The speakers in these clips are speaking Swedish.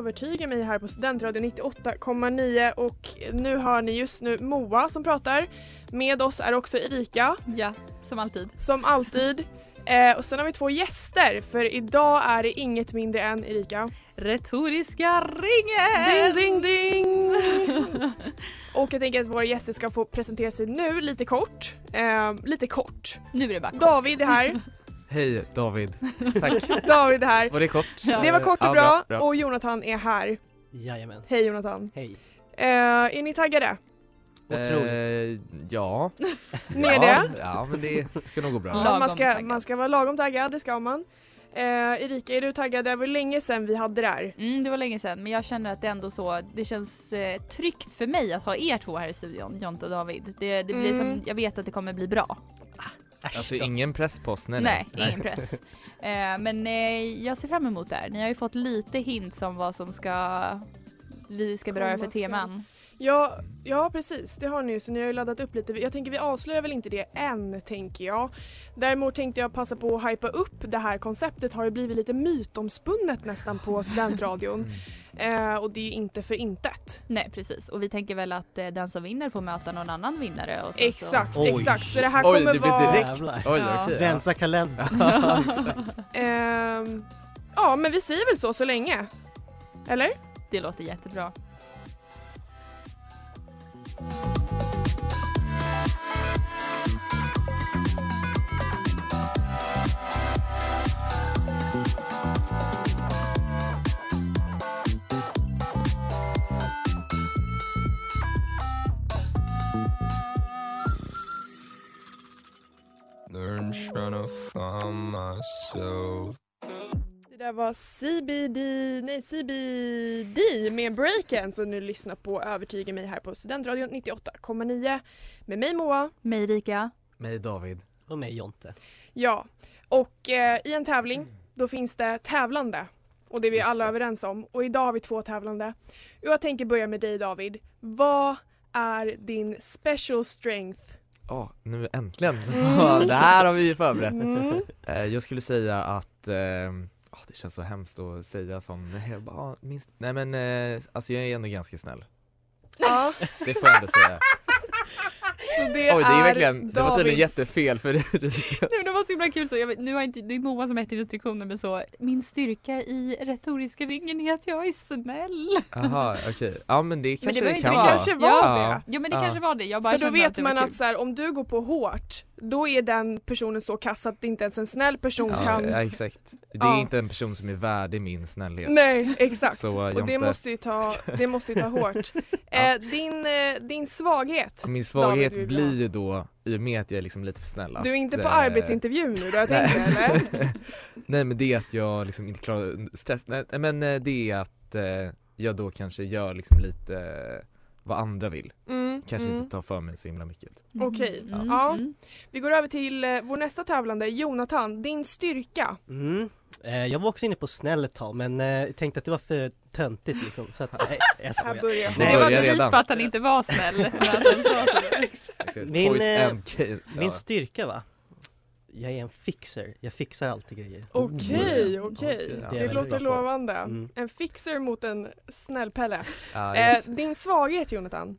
Övertyga mig här på Studentradion 98,9 och nu hör ni just nu Moa som pratar. Med oss är också Erika Ja, som alltid. som alltid. Eh, och sen har vi två gäster för idag är det inget mindre än Erika. Retoriska ringen! Ding ding ding! och jag tänker att våra gäster ska få presentera sig nu lite kort. Eh, lite kort. Nu är det bara David är här. Hej David. Tack. David är här. Var det kort? Ja. Det var kort och Ja, bra, bra. och Jonathan är här. Jajamän. Hej Jonathan. Hej. Eh, är ni taggade? Otroligt. Eh, ja. Ni är ja, det? Ja men det ska nog gå bra. Ja, man, ska, man ska vara lagom taggad, det ska man. Eh, Erika, är du taggad? Det var länge sedan vi hade det här. Mm, det var länge sedan men jag känner att det ändå så, det känns eh, tryggt för mig att ha er två här i studion, Jonte och David. Det, det blir Mm. som, jag vet att det kommer bli bra. Alltså ingen press på oss, nej Nej, ingen press. Eh, men eh, jag ser fram emot det här. Ni har ju fått lite hints om vad som ska vi ska beröra för teman. Ja, ja precis, det har ni ju så ni har ju laddat upp lite. Jag tänker vi avslöjar väl inte det än tänker jag. Däremot tänkte jag passa på att hypa upp det här konceptet har ju blivit lite mytomspunnet nästan på studentradion. Eh, och det är ju inte för intet. Nej precis och vi tänker väl att eh, den som vinner får möta någon annan vinnare. Och sen Exakt, Oj. exakt. Så det här Oj, kommer det blir vara... direkt. Oj, Ja. okej. Rensa kalendern. Ja. Ehm, ja, men vi säger väl så så länge. Eller? Så, det låter jättebra. Var CBD, nej CBD med breaken så nu lyssnar på Övertyga mig här på Studentradion 98,9 med mig Moa. Mig Erika. Mig David. Och mig Jonte. Ja, och eh, i en tävling då finns det tävlande och det är vi alla överens om och idag har vi två tävlande. Jag tänker börja med dig David. Vad är din special strength? Ja, nu äntligen. Mm. det här har vi ju förberett. Mm. Eh, jag skulle säga att eh, det känns så hemskt att säga som, jag bara, minst, nej men eh, alltså jag är ändå ganska snäll. Ja, Det får jag ändå säga. så det Oj det är verkligen, det var tydligen Davids- jättefel för Erika. Nej, men det var så himla kul så, jag, vet- nu har inte, det är Moa som har gett instruktioner men så, min styrka i retoriska ringen är att jag är snäll. Jaha okej, ja men det kanske behöver det, inte kan vara- vara. kanske var Ja. det. Jo men det Ja. kanske var det, jag bara För då kände vet det man var att kul. så här, om du går på hårt, då är den personen så kass att inte ens en snäll person Ja, kan... ja exakt. Det är Ja. inte en person som är värdig min snällhet. Nej, exakt. Så, och det Jonte. måste ju ta, det måste ju ta hårt. eh, din, eh, din svaghet? Min svaghet David blir ju då, i och med att jag är liksom lite för snäll Du är inte på eh, arbetsintervju nu, du har tänkt det eller? Nej men det är att jag liksom inte klarar stress, nej men eh, det är att eh, jag då kanske gör liksom lite eh, vad andra vill. Mm, Kanske mm. inte tar för mig så himla mycket. Okej, Mm, ja. mm. Vi går över till eh, vår nästa tävlande, Jonathan. Din styrka? Mm. Eh, jag var också inne på snäll ett tag men eh, tänkte att det var för töntigt liksom så att, nej jag Här skojar. börjar Nej, det var bevis för att han inte var snäll. Min, eh. Min Ja. styrka va? Jag är en fixer. Jag fixar alltid grejer. Okej, Mm. okej. Det är Det låter lovande. Mm. En fixer mot en snäll Pelle. Ja, Eh, yes. din svaghet Jonathan?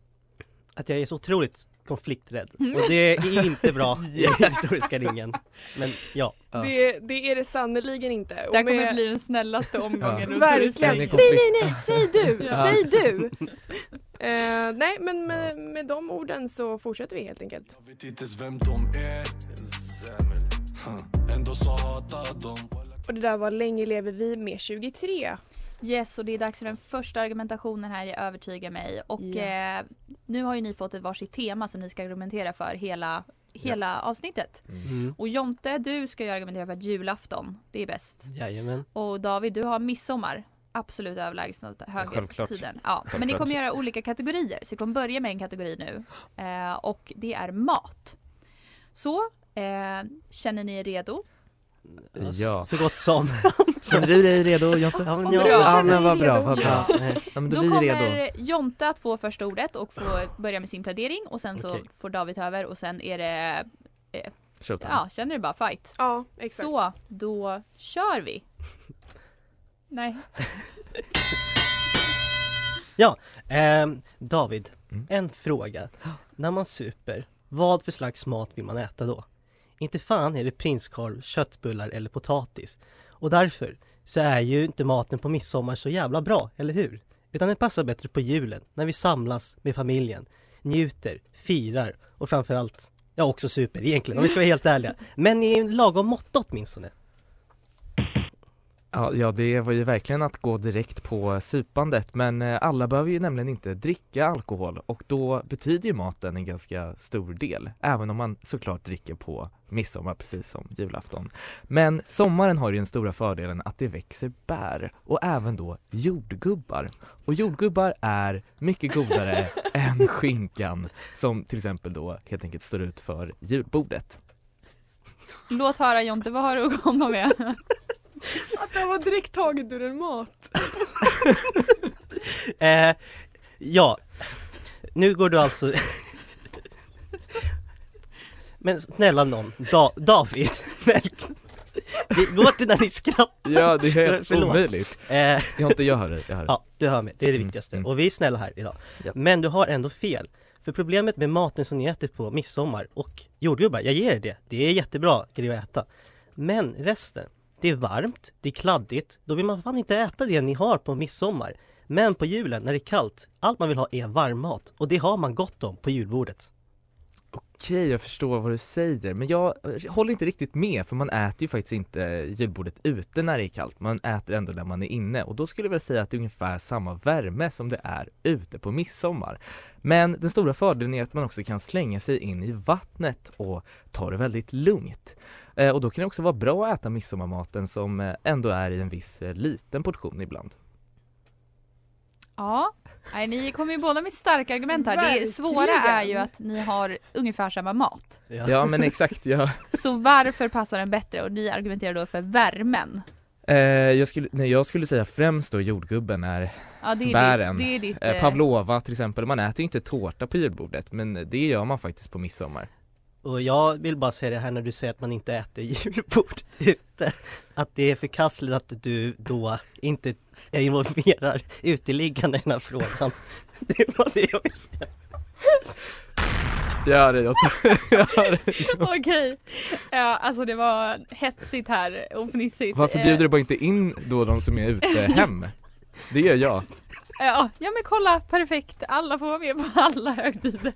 Att jag är så otroligt konflikträdd. Mm. Och det är inte bra i den historiska ringen. Men ja. Det, det är det sannerligen inte. Det här kommer med- bli den snällaste omgången. Ja. Verkligen. Nej, nej, nej, säg du, Ja. säg du! Eh, nej, men med, med de orden så fortsätter vi helt enkelt. Jag vet inte ens vem de är. Ändå så hatar de Och det där var Länge lever vi med 23. Yes, och det är dags för den första argumentationen här i Övertyga mig. Och Ja. eh, nu har ju ni fått ett varsitt tema som ni ska argumentera för hela, hela avsnittet. mm. Och Jonte, du ska ju argumentera för att julafton, det är bäst. jajamän. Och David, du har midsommar. Absolut överlägset Självklart. högertiden. Ja, men ni Självklart. kommer göra olika kategorier. Så vi kommer börja med en kategori nu. Eh, och det är mat. Så, eh, känner ni er redo? Ja. Så gott som. Känner du dig redo Jonte? Ja, men jag- du Ja men vad bra, vad bra. Ja. Ja, men då Då blir vi redo. kommer Jonte att få första ordet och få börja med sin plädering och sen så Okej. får David ta över och sen är det, Showtime. ja känner du bara fight. Ja, exakt. Så, då kör vi. Nej. Ehm, David, Mm. en fråga. När man super, vad för slags mat vill man äta då? Inte fan är det prinskorv, köttbullar eller potatis. Och därför så är ju inte maten på midsommar så jävla bra, eller hur? Utan den passar bättre på julen, när vi samlas med familjen, njuter, firar och framförallt, ja också super egentligen om vi ska vara helt ärliga. Men i en lagom måtta åtminstone. Ja, ja, det var ju verkligen att gå direkt på supandet men eh, alla behöver ju nämligen inte dricka alkohol och då betyder ju maten en ganska stor del även om man såklart dricker på midsommar precis som julafton. Men sommaren har ju den stora fördelen att det växer bär och även då jordgubbar. Och jordgubbar är mycket godare än skinkan som till exempel då helt enkelt står ut för julbordet. Låt höra Jonte, vad har du att komma med? Att det var direkt taget ur en mat. Eh, ja, nu går du alltså Men snälla någon, da- David. Det går inte när ni skrattar Ja, det är helt Förlåt. omöjligt. eh, Jag har inte, jag hör dig, jag hör dig. Ja, du hör mig, det är det Mm, viktigaste. mm. Och vi är snälla här idag. Ja. Men du har ändå fel. För problemet med maten som ni äter på midsommar och jordgubbar, jag ger er det. Det är jättebra grejer att äta. Men resten, det är varmt, det är kladdigt, då vill man fan inte äta det ni har på midsommar. Men på julen när det är kallt, allt man vill ha är varm mat. Och det har man gott om på julbordet. Okej, jag förstår vad du säger, men jag eh, håller inte riktigt med för man äter ju faktiskt inte julbordet ute när det är kallt, man äter ändå när man är inne och då skulle jag vilja säga att det är ungefär samma värme som det är ute på midsommar. Men den stora fördelen är att man också kan slänga sig in i vattnet och ta det väldigt lugnt. Eh, och då kan det också vara bra att äta midsommarmaten som eh, ändå är i en viss eh, liten portion ibland. Ja, Nej, ni kommer ju båda med starka argument här. Det Verkligen. svåra är ju att ni har ungefär samma mat. Ja men exakt, jag, Så varför passar den bättre? Och ni argumenterar då för värmen. eh, jag, skulle, nej, jag skulle säga främst då jordgubben är Ja, det är Bären. Ditt, det är ditt, eh, Pavlova till exempel, man äter ju inte tårta på julbordet men det gör man faktiskt på midsommar. Och jag vill bara säga det här när du säger att man inte äter julbordet ute Att det är förkastligt att du då inte involverar uteliggarna i den här frågan Det var det jag ville säga jag hör dig. Okej, ja, alltså det var hetsigt här och fnissigt. Varför Eh, bjuder du bara inte in då de som är ute hem? Det gör jag. Ja, ja men kolla, perfekt. Alla får vara med på alla högtider.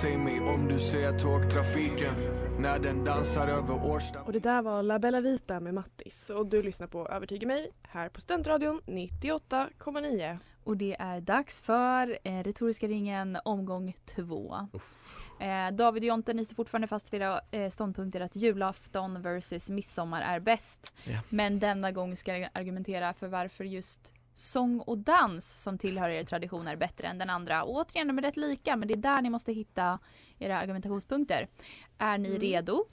Säg mig om du ser tågtrafiken När den dansar över Årsta Och det där var La Bella Vita med Mattis och du lyssnar på Övertyga mig här på Studentradion 98,9. Och det är dags för eh, Retoriska ringen omgång två. Eh, David och Jonte, ni står fortfarande fast vid era eh, ståndpunkter att julafton versus midsommar är bäst. Ja. Men denna gång ska jag argumentera för varför just sång och dans som tillhör er tradition är bättre än den andra. Och återigen, de är rätt lika men det är där ni måste hitta era argumentationspunkter. Är ni Mm. redo?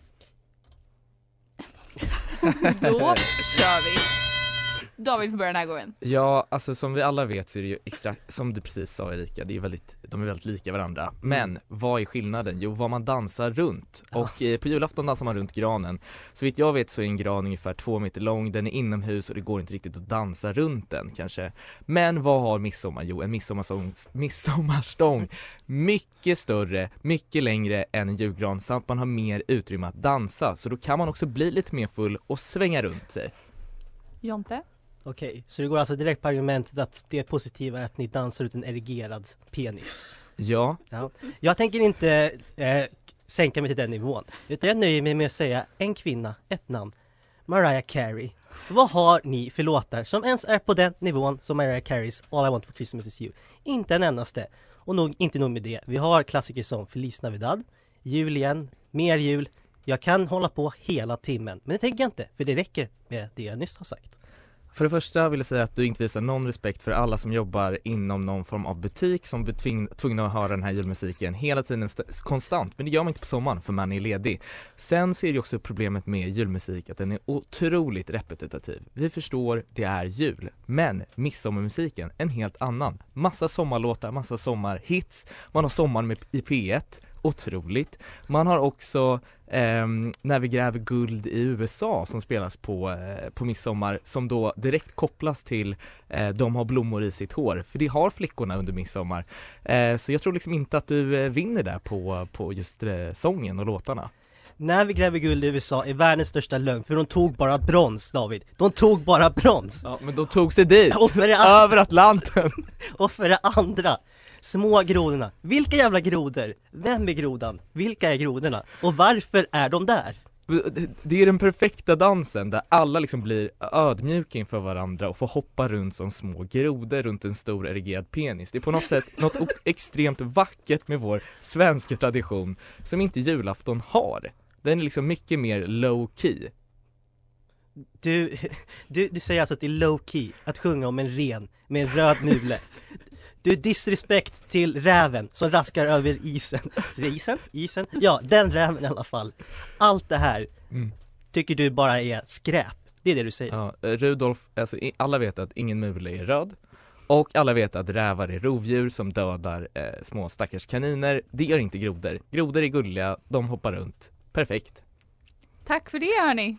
Då kör vi! David får börja den här gången. Ja, alltså som vi alla vet så är det ju extra, som du precis sa Erika, det är väldigt, de är väldigt lika varandra. Men vad är skillnaden? Jo, vad man dansar runt. Och eh, på julafton dansar man runt granen. Så vitt jag vet så är en gran ungefär två meter lång, den är inomhus och det går inte riktigt att dansa runt den kanske. Men vad har midsommar? Jo, en midsommarsång, midsommarstång mycket större, mycket längre än en julgran samt man har mer utrymme att dansa. Så då kan man också bli lite mer full och svänga runt sig. Jonte? Okej, så det går alltså direkt på argumentet att det positiva är att ni dansar ut en erigerad penis. Ja, Ja. Jag tänker inte eh, sänka mig till den nivån, utan jag nöjer mig med att säga en kvinna, ett namn. Mariah Carey. Vad har ni för låtar som ens är på den nivån som Mariah Careys All I Want For Christmas Is You? Inte en endaste. Och nog, inte nog med det, vi har klassiker som Feliz Navidad, Jul igen, Mer jul. Jag kan hålla på hela timmen, men det tänker jag inte, för det räcker med det jag nyss har sagt. För det första vill jag säga att du inte visar någon respekt för alla som jobbar inom någon form av butik som blir tving- tvungna att höra den här julmusiken hela tiden st- konstant. Men det gör man inte på sommaren för man är ledig. Sen så är det också problemet med julmusik att den är otroligt repetitiv. Vi förstår, det är jul. Men midsommarmusiken, en helt annan. Massa sommarlåtar, massa sommarhits. Man har sommaren med i P1, otroligt. Man har också ehm, När vi gräver guld i USA som spelas på, eh, på midsommar som då direkt kopplas till eh, De har blommor i sitt hår, för det har flickorna under midsommar. Eh, så jag tror liksom inte att du eh, vinner där på, på just eh, sången och låtarna. När vi gräver guld i USA är världens största lögn, för de tog bara brons David. De tog bara brons! Ja, men de tog sig dit! Över Atlanten! och för det andra, små grodorna. Vilka jävla grodor? Vem är grodan? Vilka är grodorna? Och varför är de där? Det är den perfekta dansen där alla liksom blir ödmjuka inför varandra och får hoppa runt som små grodor runt en stor erigerad penis. Det är på något sätt något extremt vackert med vår svenska tradition som inte julafton har. Den är liksom mycket mer low key. Du, du, du säger alltså att det är low key att sjunga om en ren med en röd mule. Du är disrespekt till räven som raskar över isen. Isen? Isen? Ja, den räven i alla fall. Allt det här Mm. tycker du bara är skräp. Det är det du säger. Ja, Rudolf, alltså alla vet att ingen mule är röd och alla vet att rävar är rovdjur som dödar eh, små stackars kaniner. Det gör inte grodor. Grodor är gulliga, de hoppar runt. Perfekt. Tack för det hörni. I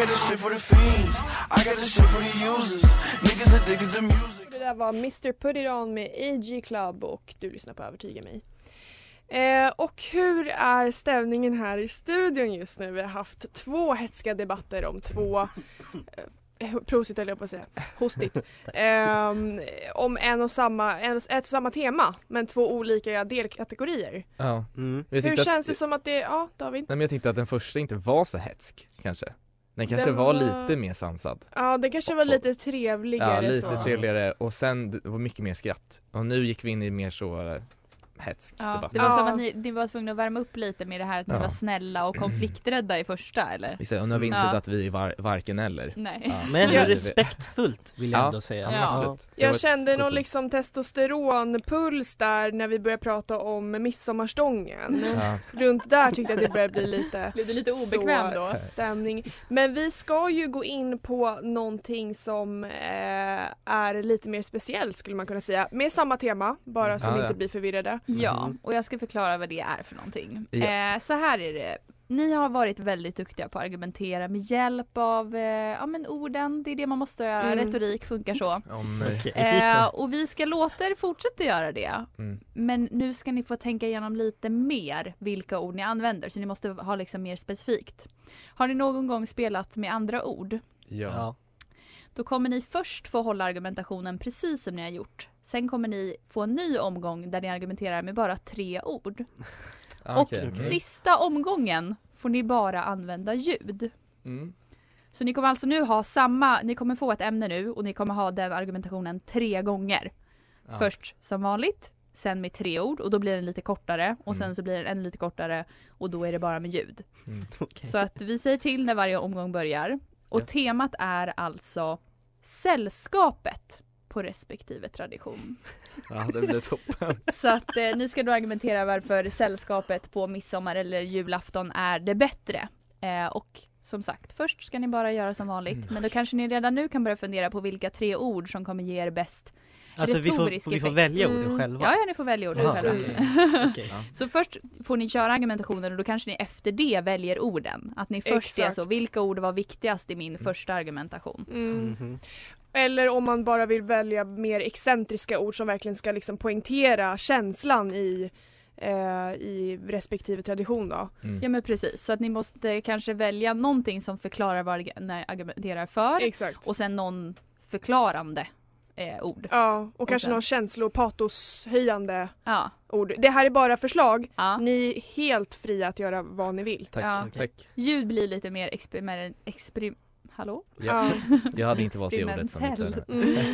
got this shit for the fiends. I got this shit for the users. Niggas addicted to music. Det där var Mr Put It On med AG Club och du lyssnar på Övertyga mig. Eh, och hur är ställningen här i studion just nu? Vi har haft två hetska debatter om två eh, Prosit höll jag på att säga, hostigt. Ehm, om en och samma, en, ett och samma tema men två olika delkategorier. Ja. Mm. Hur känns att, det som att det, ja David? Nej men jag tyckte att den första inte var så hetsk, kanske. Den kanske Den var, var- lite mer sansad. Ja det kanske var lite trevligare Ja, lite så. trevligare och sen det var mycket mer skratt. Och nu gick vi in i mer så hetsk Ja, debatt. det var Ja. som att ni, ni var tvungna att värma upp lite med det här att ni Ja. var snälla och konflikträdda i första eller? Vi säger, och nu har vi insett Ja. att vi är var, varken eller. Nej. Ja. Men ändå Ja. respektfullt vill jag Ja. ändå säga. Ja. Det Jag kände någon liksom testosteronpuls där när vi började prata om midsommarstången. Ja. Runt där tyckte jag det började bli lite Blev du lite obekväm så då? stämning. Men vi ska ju gå in på någonting som eh, är lite mer speciellt skulle man kunna säga. Med samma tema, bara så Ja, ja. inte blir förvirrade. Ja, Mhm. och jag ska förklara vad det är för någonting. Ja. Eh, så här är det. Ni har varit väldigt duktiga på att argumentera med hjälp av eh, ja, men orden. Det är det man måste göra. Mm. Retorik funkar så. Okej. Eh, och vi ska låta er fortsätta göra det. mm. Men nu ska ni få tänka igenom lite mer vilka ord ni använder. Så ni måste ha liksom mer specifikt. Har ni någon gång spelat med andra ord? Ja. Ja. Då kommer ni först få hålla argumentationen precis som ni har gjort. Sen kommer ni få en ny omgång där ni argumenterar med bara tre ord. Ah, och. Mm. sista omgången får ni bara använda ljud. Mm. Så ni kommer alltså nu ha samma, ni kommer få ett ämne nu och ni kommer ha den argumentationen tre gånger. Ja. Först som vanligt, sen med tre ord och då blir den lite kortare och sen Mm. så blir den ännu lite kortare och då är det bara med ljud. Mm. Okej. Så att vi säger till när varje omgång börjar. Och Ja. temat är alltså sällskapet på respektive tradition. Ja, det blir toppen. Så att eh, ni ska då argumentera varför sällskapet på midsommar eller julafton är det bättre. Eh, och som sagt, först ska ni bara göra som vanligt. Mm. Men då kanske ni redan nu kan börja fundera på vilka tre ord som kommer ge er bäst Alltså vi får, vi får välja orden Mm. själva? Ja, ja, ni får välja orden Jaha, själva. okej. Okej. Så först får ni köra argumentationen och då kanske ni efter det väljer orden. Att ni först är Exakt. så, vilka ord var viktigast i min första argumentation? Mm. Mhm. Eller om man bara vill välja mer excentriska ord som verkligen ska liksom poängtera känslan i, eh, i respektive tradition då. Mm. Ja men precis, så att ni måste kanske välja någonting som förklarar vad ni argumenterar för Exakt. och sen någon förklarande eh, ord. Ja, och, kanske sen- någon känslo och patoshöjande Ja. ord. Det här är bara förslag. ja. Ni är helt fria att göra vad ni vill. Tack, Ja. tack. Ljud blir lite mer experiment... Experim Hallå? Ja. Jag hade inte valt det ordet som Experimentell. Mm.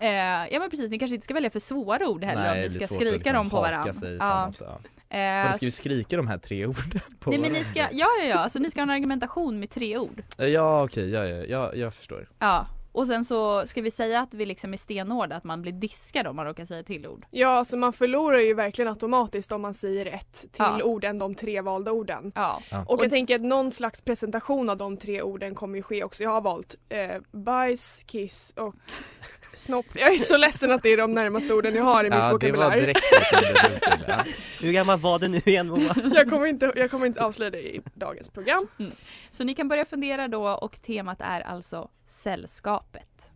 Eh, ja men precis, ni kanske inte ska välja för svåra ord heller om det ni ska skrika liksom dem på varandra. sig Ja. ja. Eh, ska vi skrika de här tre orden på Nej men ni ska, ja ja ja, alltså ni ska ha en argumentation med tre ord. Ja okej, ja, ja, ja, jag förstår. Ja. Och sen så ska vi säga att vi liksom är stenhårda, att man blir diskad om man råkar säga till ord. Ja, alltså man förlorar ju verkligen automatiskt om man säger ett till Ja. ord än de tre valda orden. Ja. Och jag tänker att någon slags presentation av de tre orden kommer ju ske också. Jag har valt eh, bajs, kiss och snopp. Jag är så ledsen att det är de närmaste orden jag har i mitt Ja det var vokabulär. direkt det still. Ja. Hur gammal var du nu igen Moa? Jag kommer, inte, jag kommer inte avslöja det i dagens program. Så ni kan börja fundera då och temat är alltså sällskapet.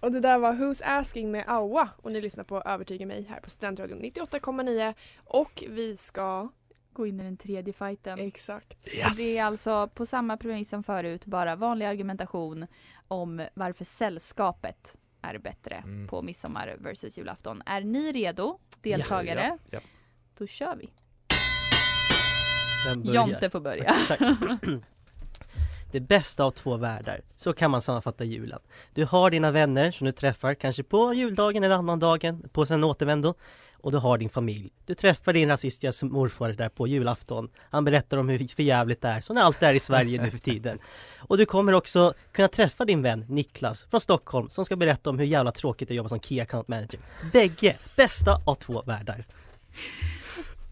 Och det där var Who's Asking med Aua och ni lyssnar på Övertyga mig här på Studentradion 98,9 och vi ska Gå in i den tredje fighten. exakt Och Det är alltså på samma premiss som förut, bara vanlig argumentation om varför sällskapet är bättre Mm. på midsommar versus julafton. Är ni redo, deltagare? Ja, ja. Då kör vi. Börjar. Jonte får börja. Tack. Det bästa av två världar, så kan man sammanfatta julen. Du har dina vänner som du träffar kanske på juldagen eller annan dagen på sen återvändo och du har din familj. Du träffar din rasistiska morfar där på julafton. Han berättar om hur förjävligt det är, som det alltid är i Sverige nu för tiden. Och du kommer också kunna träffa din vän Niklas från Stockholm som ska berätta om hur jävla tråkigt det är att jobba som Key Account Manager. Bägge, bästa av två världar.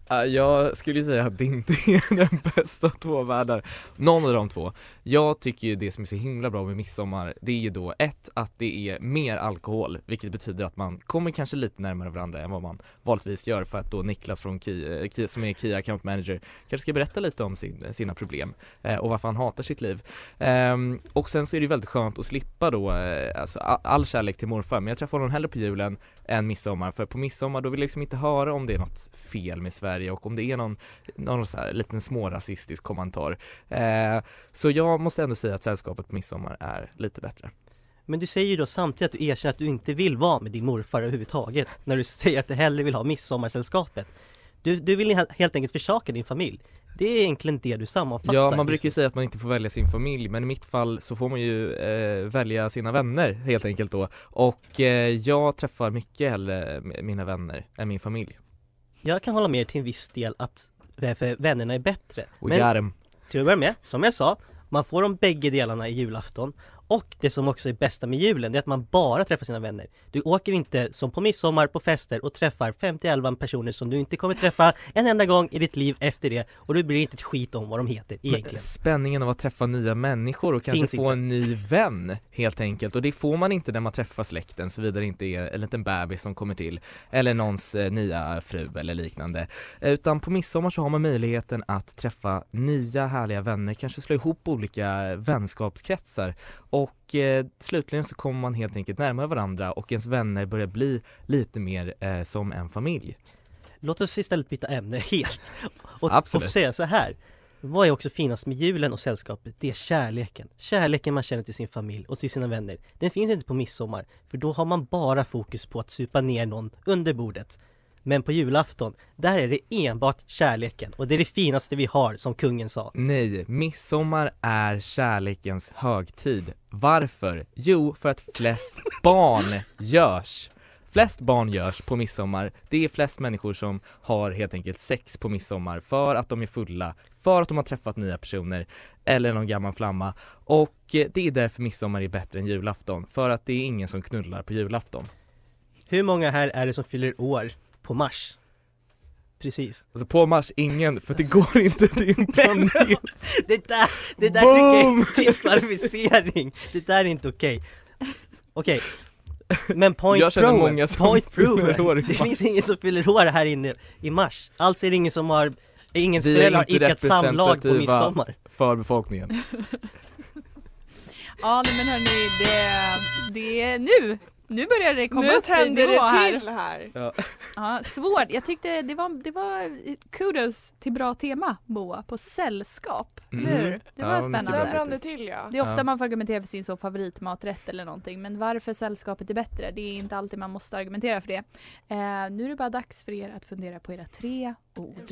Jag skulle ju säga att det inte är den bästa av två världar, någon av de två. Jag tycker ju det som är så himla bra med midsommar, det är ju då ett, att det är mer alkohol, vilket betyder att man kommer kanske lite närmare varandra än vad man vanligtvis gör för att då Niklas från Kia, som är Kia Account Manager kanske ska berätta lite om sin, sina problem eh, och varför han hatar sitt liv. Ehm, och sen så är det ju väldigt skönt att slippa då, eh, alltså all kärlek till morfar, men jag träffar honom hellre på julen än midsommar, för på midsommar då vill jag liksom inte höra om det är något fel med Sverige och om det är någon, någon så här liten smårasistisk kommentar. Eh, så jag måste ändå säga att sällskapet på midsommar är lite bättre. Men du säger ju då samtidigt att du erkänner att du inte vill vara med din morfar överhuvudtaget när du säger att du hellre vill ha midsommarsällskapet. Du, du vill helt enkelt försaka din familj. Det är egentligen det du sammanfattar. Ja, man brukar ju säga att man inte får välja sin familj, men i mitt fall så får man ju eh, välja sina vänner helt enkelt då. Och eh, jag träffar mycket hellre mina vänner än min familj. Jag kan hålla med till en viss del att vännerna är bättre. Och Men-. Till att börja med, som jag sa, man får de bägge delarna i julafton. Och det som också är bästa med julen, det är att man bara träffar sina vänner. Du åker inte som på midsommar på fester och träffar 50-11 personer som du inte kommer träffa en enda gång i ditt liv efter det. Och du bryr inte ett skit om vad de heter Men egentligen. spänningen av att träffa nya människor och kanske Finns få inte. en ny vän helt enkelt och det får man inte när man träffar släkten såvida det inte är en liten bebis som kommer till eller någons eh, nya fru eller liknande. Utan på midsommar så har man möjligheten att träffa nya härliga vänner, kanske slå ihop olika vänskapskretsar och eh, slutligen så kommer man helt enkelt närmare varandra och ens vänner börjar bli lite mer eh, som en familj. Låt oss istället byta ämne helt. Och, Absolut. och säga så här. Vad är också finast med julen och sällskapet? Det är kärleken. Kärleken man känner till sin familj och till sina vänner. Den finns inte på midsommar, för då har man bara fokus på att supa ner någon under bordet. Men på julafton, där är det enbart kärleken och det är det finaste vi har, som kungen sa. Nej, midsommar är kärlekens högtid. Varför? Jo, för att flest barn görs. Flest barn görs på midsommar. Det är flest människor som har helt enkelt sex på midsommar för att de är fulla, för att de har träffat nya personer eller någon gammal flamma. Och eh, det är därför midsommar är bättre än julafton, för att det är ingen som knullar på julafton. Hur många här är det som fyller år på mars? precis. Alltså på Mars, ingen, för det går inte, det är en planet. Det där, det där tycker jag Boom! är diskvalificering. Det där är inte okej. Okej. Men point Jag känner proven, många som point fyller proven. år i Det mars. finns ingen som fyller år här inne i mars. Alltså är det ingen som har, ingens Vi är har inte idkat samlag på representativa. midsommar. För befolkningen. Ja nej, men hörni, det, det är nu. Nu börjar det komma nu upp i nivå här. det till här. Ja, svårt. Jag tyckte det var, det var kudos till bra tema Moa på sällskap. Mm. Hur? Det var Ja, spännande. Mycket brann det till ja. Det är ofta Ja. man får argumentera för sin så favoritmaträtt eller någonting men varför sällskapet är bättre det är inte alltid man måste argumentera för det. Eh, nu är det bara dags för er att fundera på era tre ord.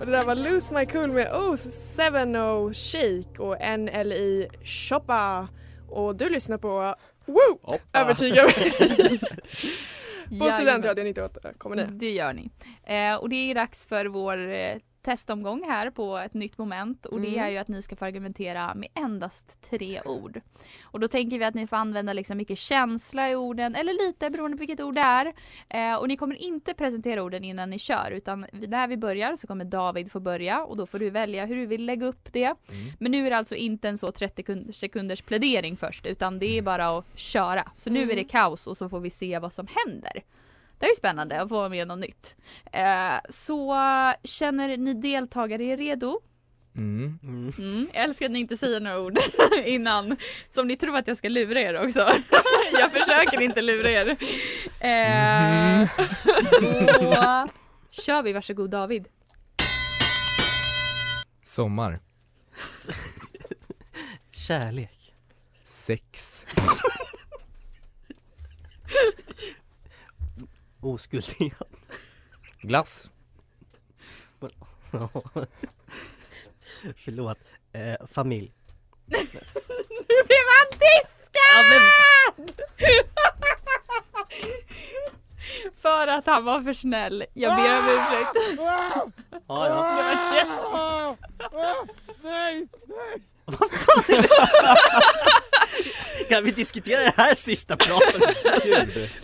Och det där var Lose My Cool med O's 7 Shake och NLI Shoppa. Och du lyssnar på Woo! Övertyga mig. på. Studentradion 98 kommer ni. Det gör ni. Eh, och det är dags för vår eh, testomgång här på ett nytt moment och det Mm. är ju att ni ska få argumentera med endast tre ord. Och då tänker vi att ni får använda liksom mycket känsla i orden eller lite beroende på vilket ord det är. Eh, och ni kommer inte presentera orden innan ni kör utan när vi börjar så kommer David få börja och då får du välja hur du vill lägga upp det. Mm. Men nu är det alltså inte en så 30 sekund- sekunders plädering först utan det är bara att köra. Så nu är det kaos och så får vi se vad som händer. Det är ju spännande att få vara med om något nytt. Eh, så känner ni deltagare er redo? Mm. Mm. Mm, jag älskar att ni inte säger några ord innan. Som ni tror att jag ska lura er också. jag försöker inte lura er. Eh, då kör vi, varsågod David. Sommar. Kärlek. Sex. Oskuld Glass. Förlåt. Eh, familj. Nu blev han diskad! För att han var för snäll. Jag ber om ursäkt. Ja, ja. Kan vi diskutera det här sista pratet?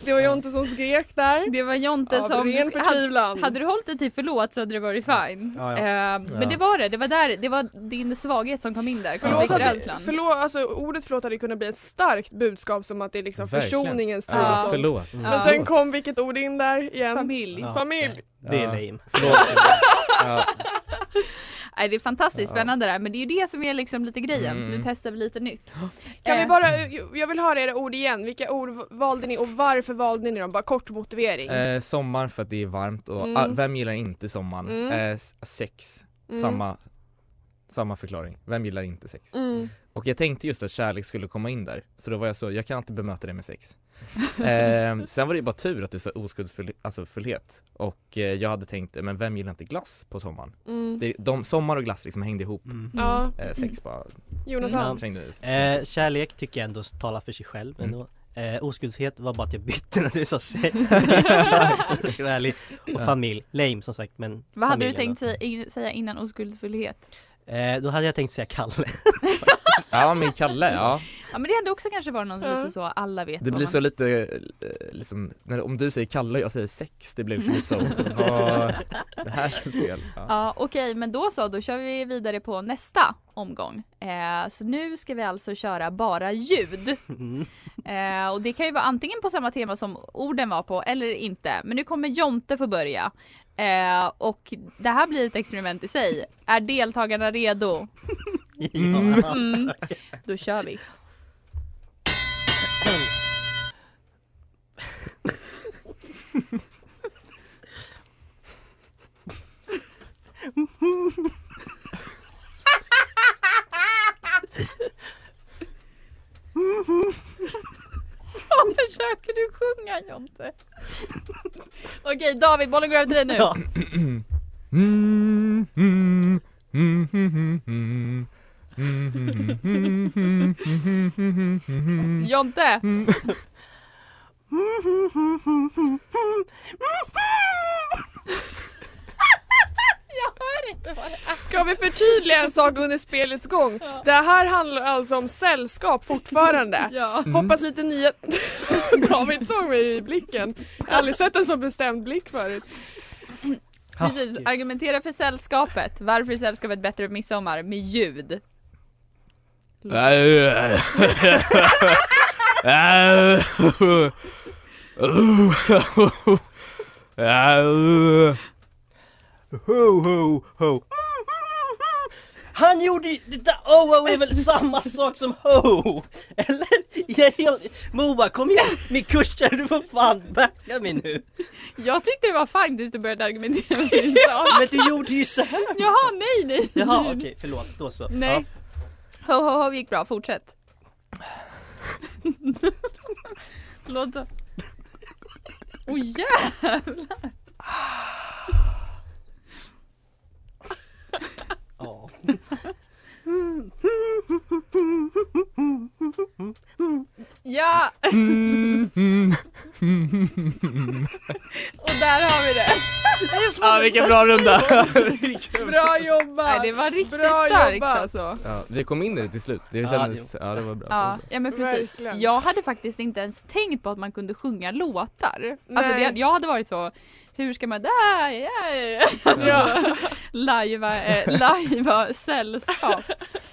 Det var Jonte som skrek där. Det var Jonte Av som... ren hade, hade du hållit dig till förlåt så hade det varit fine. Ja, ja. Eh, Ja. Men det var det, det var där, det var din svaghet som kom in där, Förlåt, hade, konflikträdslan. förlåt, alltså, ordet förlåt hade kunnat bli ett starkt budskap som att det är liksom Verkligen. försoningens tid Ja. och sånt. Förlåt. Men Ja. sen kom vilket ord in där igen? Familj. Ja. Familj. Det är Ja. lame. Förlåt. Nej, det är fantastiskt Ja. spännande där men det är ju det som är liksom lite grejen. Mm. Nu testar vi lite nytt. Kan Eh, vi bara, jag vill höra era ord igen. Vilka ord valde ni och varför valde ni dem? Bara kort motivering. Eh, sommar för att det är varmt och Mm. ah, vem gillar inte sommaren? Mm. Eh, sex, Mm. samma, samma förklaring. Vem gillar inte sex? Mm. Och jag tänkte just att kärlek skulle komma in där, så då var jag så, jag kan alltid bemöta det med sex. eh, sen var det bara tur att du sa oskuldsfullhet, alltså fullhet. Och eh, jag hade tänkt, men vem gillar inte glass på sommaren? Mm. Det, de, sommar och glass liksom hängde ihop. Mm. Ja, Eh, sex bara Jonathan. Mm. Eh, kärlek tycker jag ändå talar för sig själv Mm. ändå. Eh, oskuldshet var bara att jag bytte när du sa sex. Och familj, lame som sagt men Vad hade du tänkt säga, in- säga innan oskuldsfullhet? Eh, då hade jag tänkt säga Kalle. Ja men Kalle, ja. Ja men det hade också kanske varit något Ja. lite så, alla vet Det vad blir man... så lite, eh, liksom, när, om du säger Kalle och jag säger sex, det blir liksom lite så, vad, det här känns fel. Ja. Ja okej men då så, då kör vi vidare på nästa omgång. Eh, så nu ska vi alltså köra bara ljud. Eh, och det kan ju vara antingen på samma tema som orden var på eller inte. Men nu kommer Jonte få börja. Eh, och det här blir ett experiment i sig. Är deltagarna redo? Mm. Mm. Då kör vi. Vad försöker du sjunga Jonte? Okej David, bollen går över till dig nu. Mm, mm, mm, Jonte! Jag hör inte vad det är. Ska vi förtydliga en sak under spelets gång? Det här handlar alltså om sällskap fortfarande. Ja. Hoppas lite nya... David såg mig i blicken. Jag har aldrig sett en så bestämd blick förut. Precis, argumentera för sällskapet. Varför är sällskapet bättre på midsommar? Med ljud. Ho, ho, ho. Han gjorde ju, det där oh, oh är väl samma sak som ho? Eller? Jag helt, Moa kom igen, min kursare du får fan backa mig nu. Jag tyckte det var fint tills du började argumentera med din sak. Men du gjorde ju så här. Jaha, nej nej. Jaha okej, förlåt, då så. Nej. Ho ho ho gick bra, fortsätt. Låt så. Åh oh, jävlar! Ja. Ja! Och där har vi det. Ja vilken bra runda! Bra jobbat! Nej det var riktigt Bra starkt jobbat. alltså. Ja, vi kom in i det till slut, det Ja, kändes, ja det var bra. Ja, ja men precis. Verkligen. Jag hade faktiskt inte ens tänkt på att man kunde sjunga låtar. Alltså Nej. det, jag hade varit så hur ska man där, ja, ja. Alltså, Ja. lajva, eh, lajva sällskap.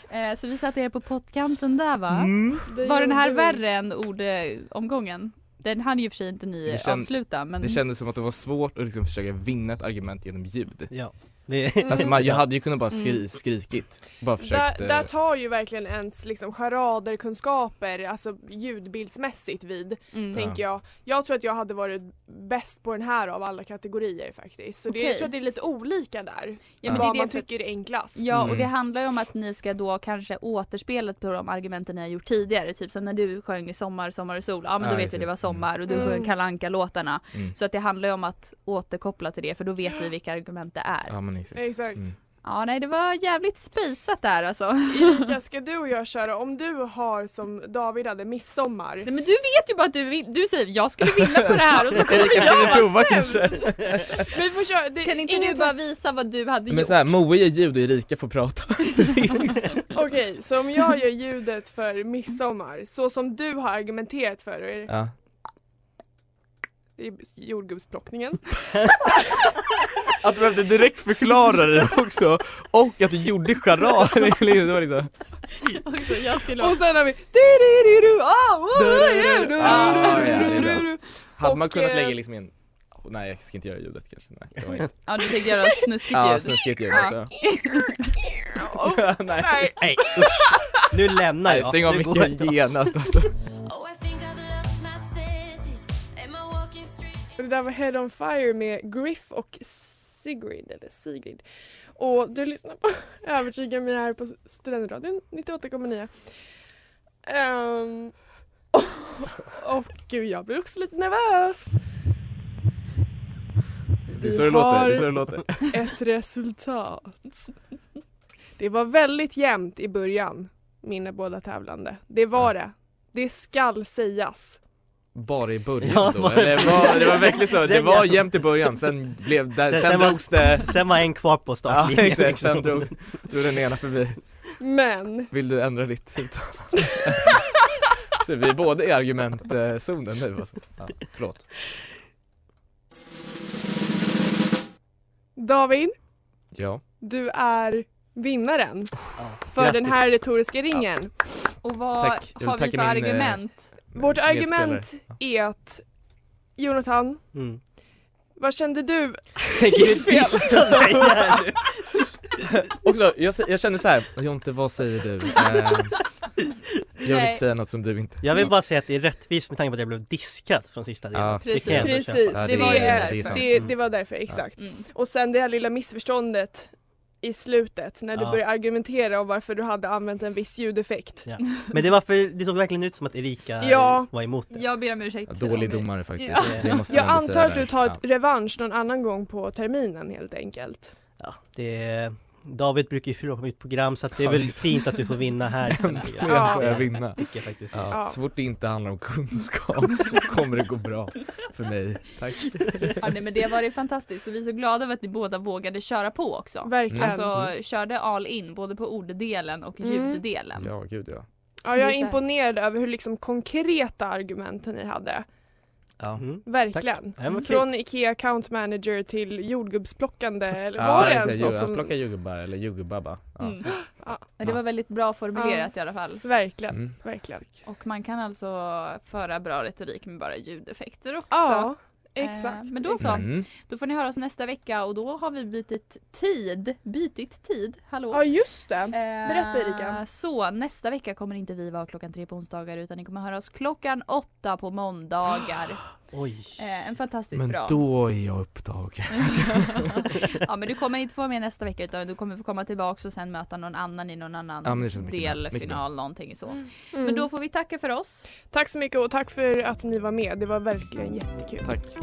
Eh, så vi satte er på pottkanten där va? Mm. Var den här värre än ordomgången? Den hade ju för sig inte ni Det känd- avsluta men Det kändes som att det var svårt att liksom försöka vinna ett argument genom ljud. Ja. Det, Mm. Alltså man, jag hade ju kunnat bara skri, Mm. skrikit, bara försökt Där, eh, där tar ju verkligen ens liksom charaderkunskaper, alltså ljudbildsmässigt vid, mm. tänker jag. Jag tror att jag hade varit bäst på den här av alla kategorier faktiskt. Så det, Okej. jag tror att det är lite olika där. Ja, vad det är man för- tycker är enklast. Ja och Mm. det handlar ju om att ni ska då kanske återspela på de argumenten ni har gjort tidigare. Typ som när du sjöng Sommar, sommar och sol. Ja men då Ja, vet vi det var sommar och du Mm. sjöng Kalle Anka låtarna mm. Så att det handlar ju om att återkoppla till det för då vet vi vilka argument det är. Ja men exakt. Exakt. Mm. Ja nej det var jävligt spisat där alltså. Erika, ska du och jag köra, om du har som David hade midsommar. Nej, men du vet ju bara att du, vin- du säger jag skulle vinna på det här och så kommer Erika, jag vi vara prova sämst. kanske? Men vi får köra, det, Kan inte du bara visa vad du hade Men gjort? såhär, Moe ger ljud och Erika får prata. Okej, så om jag gör ljudet för midsommar, så som du har argumenterat för, Ja. Det är jordgubbsplockningen. Att du behövde direkt förklara det också, och att du gjorde charad. det var liksom... Också, jag skulle Och sen har vi ah, ah, Ah, ja. Hade man Och, kunnat eh, lägga liksom en... Oh, nej jag ska inte göra ljudet kanske, nej det var inte. Ja du tänkte göra snuskigt Ja ljud. snuskigt ljud Ja. alltså. Oh, nej. Nej, usch. Nu lämnar Nej jag. stäng av micken genast alltså. Det där var Head on Fire med Griff och Sigrid, eller Sigrid. Och du lyssnar på Övertyga mig här på Studentradion 98,9. Um, och, och gud, jag blir också lite nervös. Det är så det låter, det är så det låter. ett resultat. Det var väldigt jämnt i början, mina båda tävlande. Det var det. Det skall sägas. Bara i början Ja, då? bara- Eller var, det var verkligen så, det var jämnt i början, sen blev det, Sen- sen, sen var- drogs det Sen var en kvar på Ja startlinjen. exakt, liksom. sen drog, drog den ena förbi Men Vill du ändra ditt uttalande? Så vi är båda i argumentzonen nu alltså. ja, Förlåt David, Ja, du är vinnaren Ja, för grattis. den här retoriska ringen. Och vad Tack. Har vi för min, eh, argument? Vårt argument är att Jonathan, Mm. vad kände du? Tänker du dissa mig här nu? Också, jag, jag känner så här, Jonte vad säger du? Eh, jag vill inte säga något som du inte Jag vill bara säga att det är rättvist med tanke på att jag blev diskad från sista delen. Ja, Det jag ändå Precis. Ja, det det det, det var därför, exakt. Mm. Och sen det här lilla missförståndet i slutet när du Ja. började argumentera om varför du hade använt en viss ljudeffekt. Ja. Men det var för, det såg verkligen ut som att Erika Ja. var emot det. Jag ber om ursäkt. ja, Dålig om- domare faktiskt, Ja. det måste Jag antar att du tar Ja. ett revansch någon annan gång på terminen helt enkelt. Ja, det, David brukar ju förlora på mitt program så att det är väl fint att du får vinna här. Äntligen Ja. får jag vinna. Tycker jag faktiskt. Ja, Ja. Så fort det inte handlar om kunskap så kommer det gå bra för mig. Tack. Ja, nej, men det har varit fantastiskt och vi är så glada över att ni båda vågade köra på också. Verkligen. Alltså körde all in både på orddelen och Mm. ljuddelen. Ja, gud ja. Ja, jag är så imponerad över hur liksom konkreta argument ni hade. Ja. Mm. Verkligen. Kul. Från IKEA account manager till jordgubbsplockande eller Ja, var det ens något som... Plocka jordgubbar eller jordgubbabba. Ja. Mm. Ja. Men det var väldigt bra formulerat i alla fall. Verkligen, Mm. verkligen. Och man kan alltså föra bra retorik med bara ljudeffekter också. Ja, Eh, exakt. men då så. Mm. Då får ni höra oss nästa vecka och då har vi bytt tid. Bytit tid. Hallå? Ja, just det. Eh, Berätta, Erika. Så nästa vecka kommer inte vi vara klockan tre på onsdagar utan ni kommer höra oss klockan åtta på måndagar. Oj. Eh, en fantastiskt Men bra. då är jag upptagen. ja men du kommer inte få vara med nästa vecka utan du kommer få komma tillbaka och sen möta någon annan i någon annan Ja, men delfinal någonting så. Mm. Men då får vi tacka för oss. Tack så mycket och tack för att ni var med. Det var verkligen jättekul. Tack.